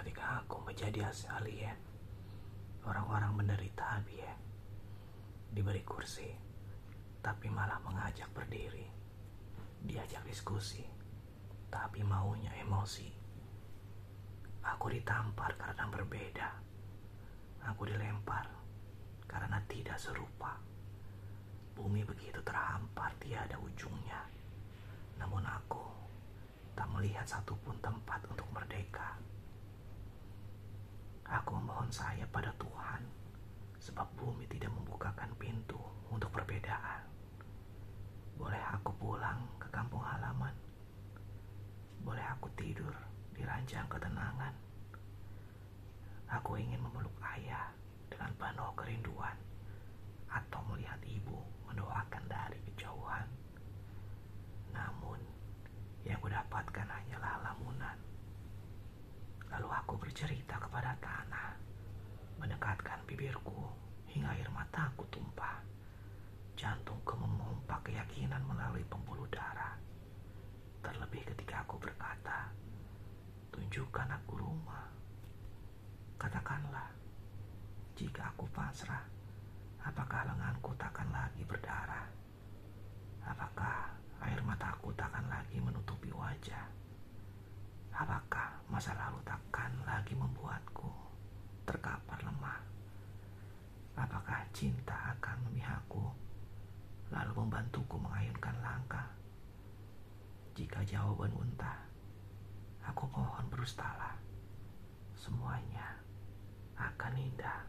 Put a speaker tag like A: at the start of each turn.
A: ketika aku menjadi alien. Orang-orang menderita ya. Diberi kursi, tapi malah mengajak berdiri. Diajak diskusi, tapi maunya emosi. Aku ditampar karena berbeda. Aku dilempar karena tidak serupa. Bumi begitu terhampar tiada ujungnya. Namun aku tak melihat satupun tempat untuk merdeka. Aku memohon saya pada Tuhan, sebab bumi tidak membukakan pintu untuk perbedaan. Boleh aku pulang ke kampung halaman? Boleh aku tidur di ranjang ketenangan? Aku ingin memeluk ayah dengan penuh kerinduan, tanah, mendekatkan bibirku hingga air mataku tumpah. Jantungku memompa keyakinan melalui pembuluh darah. Terlebih ketika aku berkata, tunjukkan aku rumah. Katakanlah, jika aku pasrah, apakah lenganku takkan lagi berdarah? Apakah air mataku takkan lagi menutupi wajah? Apakah masa Jika jawaban unta, aku mohon berustalah. Semuanya akan indah.